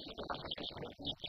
itu masih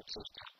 old system.